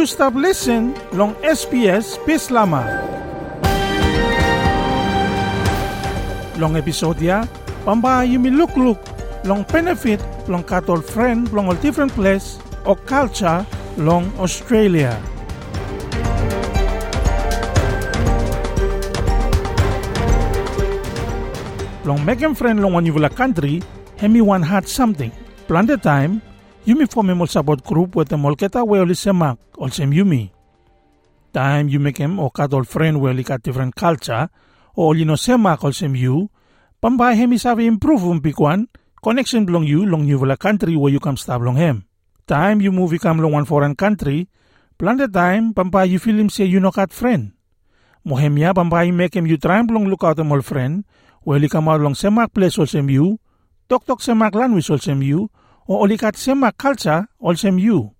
you stop listen long SBS Bislama. Long episode ya, pamba yumi look look long benefit long katol friend long all different place or culture long Australia. Long make friend long you country, hemi one had something. Plan the time, Yumi a support group with the molketa we oli semak, sem Yumi. Time you make him o kadol friend we oli kat different culture, o oli no semak sem you, pambay hemi sabi improve um pikwan, connection belong you long you vula country where you come stab long him. Time you move come long one foreign country, plan the time pambay you feel him say you no kat friend. Mohemia pambay make him you try long look out him all friend, where come out long semak place sem you, tok tok semak language sem you, o olikat sema culture ol sem you.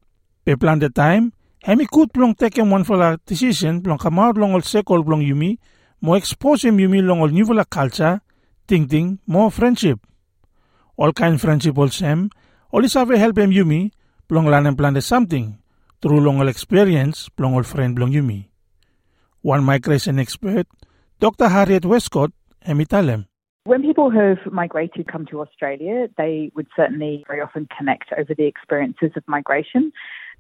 Pe plan the time, hemi kut plong teke one for decision plong kamaut long ol sekol plong yumi, mo expose yumi long ol new la culture, ting ting, mo friendship. All kind friendship ol sem, oli save help him yumi, plong lan plan the something, through long ol experience plong ol friend plong yumi. One migration expert, Dr. Harriet Westcott, hemi talem. When people who have migrated come to Australia, they would certainly very often connect over the experiences of migration.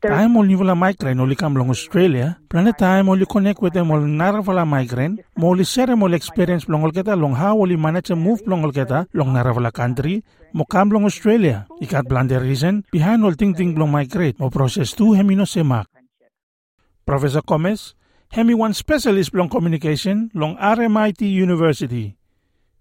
Only wala migrant only come long Australia. Planet time only connect with them all naravala migrant. Moli share mol experience ol keta long how only manage a move ol keta long naravala country. Mo long Australia. Ikat plan the reason behind all ting ting long migrate. Mo process tu hemino semak. Professor Gomez, hemi one specialist long communication long RMIT University.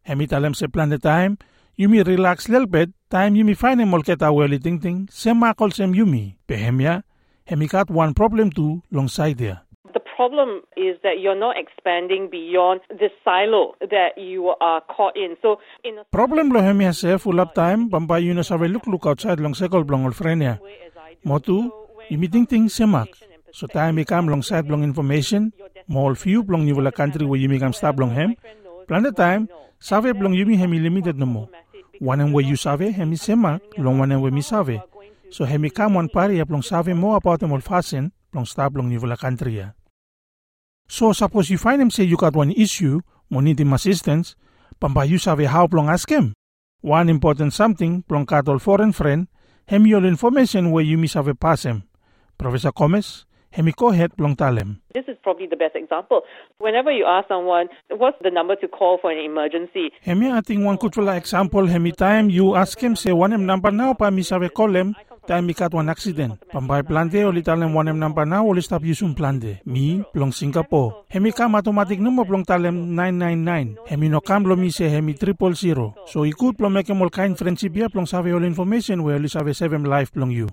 Hemi talem se plan the time, yumi relax little bit, time yumi find mol keta weli ting ting, semakol sem yumi. Behemia, hemi got one problem too long side there. The problem is that you're not expanding beyond the silo that you are caught in. So, in a Problem lo hemi hase full up time, bamba yun sabe look look outside long sekol blong ol frenia. I do, Motu, yumi ting ting semak. So time ikam long side blong information, mol few blong nivula country where yumi kam stop blong hem. Plan the time, save blong yumi hemi limited no mo. One and where you save hemi semak, long one and where mi save. So hemi kam one pari blong save more about them all fasten, blong stop blong nivula country. So suppose you find him say you got one issue, mo need him assistance, pamba you save how blong ask him. One important something, blong kat all foreign friend, hemi all information where you mi save pass him. Professor Gomez, hemi ko het blong talem. this is probably the best example. Whenever you ask someone, what's the number to call for an emergency? Hemi I think one kutula example hemi time you ask him say one number now pa mi call him time mi kat one accident. Pambay plante oli talem one number now oli stop yusum plante. Mi plong Singapore. Hemi kam automatic numo plong talem 999. Hemi no kam lo mi se hemi triple zero. So ikut plong make all kind friendship ya plong save all information where oli save seven life plong you.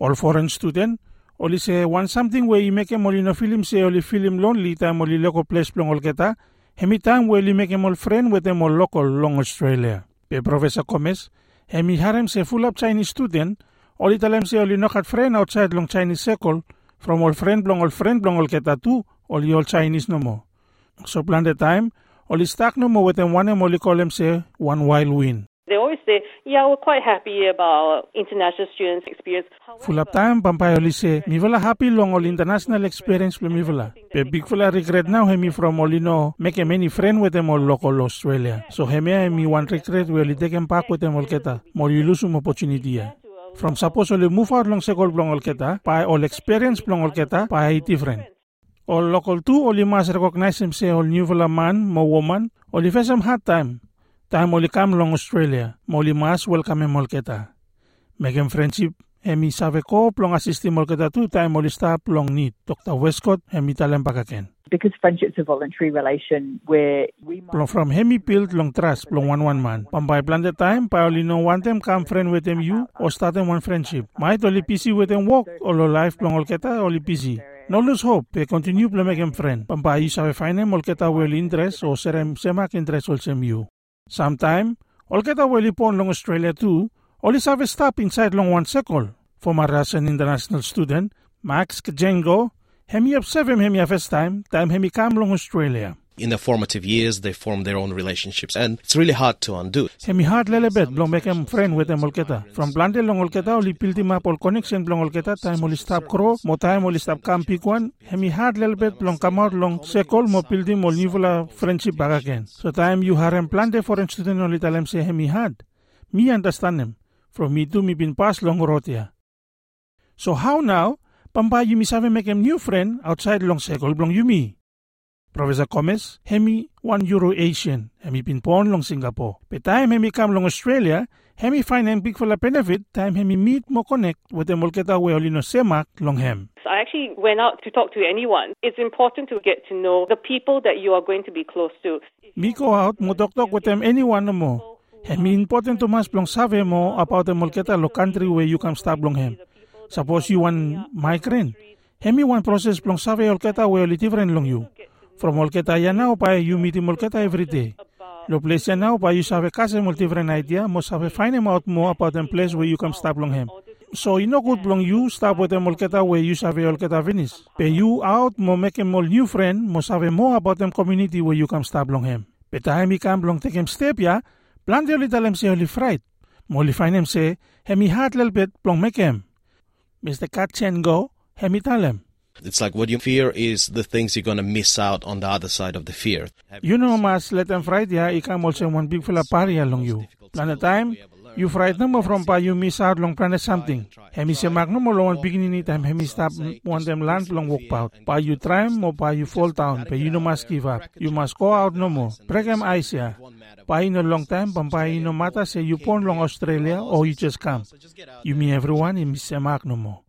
All foreign student oli say one something where you make him oli no film say oli film lonely time oli local place plong ol keta. Hemi time where you make him all friend with all local long Australia. Pe Professor Gomez, hemi harem se full up Chinese student, oli talem se oli nokat friend outside long Chinese circle, from all friend long all friend long all keta tu, oli all Chinese no mo. So plan the time, oli stack no mo with one em oli call them say one wild win. They always say, yeah, we're quite happy about international students' experience. Full up time, pampay oli say, mi wala happy long all international experience lo mi wala. Pe big fula regret now hemi from oli no make a many friend with them all local Australia. So hemi hemi one regret we oli take back with them all keta, more some opportunity. From suppose only move out long sekol blong ol keta, pa all experience blong ol keta, pa ay different. All local too, only mas recognize him say all new fella man, mo woman, only face him hard time. Time only come long Australia, mo only mas welcome him ol keta. Make him friendship, hemi save ko plong assist him ol keta tu, time only stop long need. Dr. Westcott, hemi talem pakaken. because friendship's a voluntary relation where we might Plong from hemi build long trust, plong one one man. Pambay plan the time, pa only no one them come friend with them you, or start them one friendship. Might only PC with them walk, or life plong ol keta, only PC. No lose hope, pe continue plong make friend. You save find him ol keta well interest, or serem semak interest ol sem you. Sometime, ol keta well ipon long Australia too, only save stop inside long one circle. For my Russian international student, Max Kajengo, hemi up seven hemi first time, time hemi come long Australia. In their formative years, they form their own relationships, and it's really hard to undo. Hemi hard lelebet blong became friend with them olketa. From plante long olketa oli pilti map all connection blong olketa time oli stop kro, mo time oli stop kampi kwan. Hemi hard lelebet blong out long sekol mo pilti mo nivula friendship bagaken. So time you harem plante foreign student oli talem say hemi hard. Me understand them. From me to me been pass long rotia. So how now? Pamba Yumi sabe make him new friend outside long sekol blong Yumi. Professor Gomez, hemi one Euro Asian, hemi pinpon long Singapore. Pe time hemi come long Australia, hemi find him big for la benefit, time hemi meet mo connect with the molketa we olino semak long hem. I actually went out to talk to anyone. It's important to get to know the people that you are going to be close to. Me go out mo talk talk with them anyone no mo. Hemi important to mas blong save mo about the molketa lo country where you come stop long hem. Suppose you want migrant. Hemi one process blong save olketa we different long you. From Molketa ya now pa you meet in Molketa every day. Lo place ya now pa you sabe kase mo different idea mo sabe find him out more about them place where you come stop long him. So you know good long you stop with the Molketa where you sabe Molketa finish. Pe you out mo make him all new friend mo sabe more about them community where you come stop long him. Pe time he come long take him step ya, plan de oli talem se oli fright. Mo oli find him say, hemi hat little bit plong make him. Mr. Kat Chen go, hemi talem. It's like what you fear is the things you're going to miss out on the other side of the fear. You know, mas let them fright ya, ikam also one big fella party along you. Plan a time, you fright no mo from pa you miss out long plan something. Hemi se mag no mo long beginning time hemi stop mm, one them land long walk out. Pa you try mo pa you fall down, pa you no must give up. You must go out no more. Pregam ice ya. Pa in a long time, pa no matter say you pon long Australia or you just come. You mean everyone in miss more.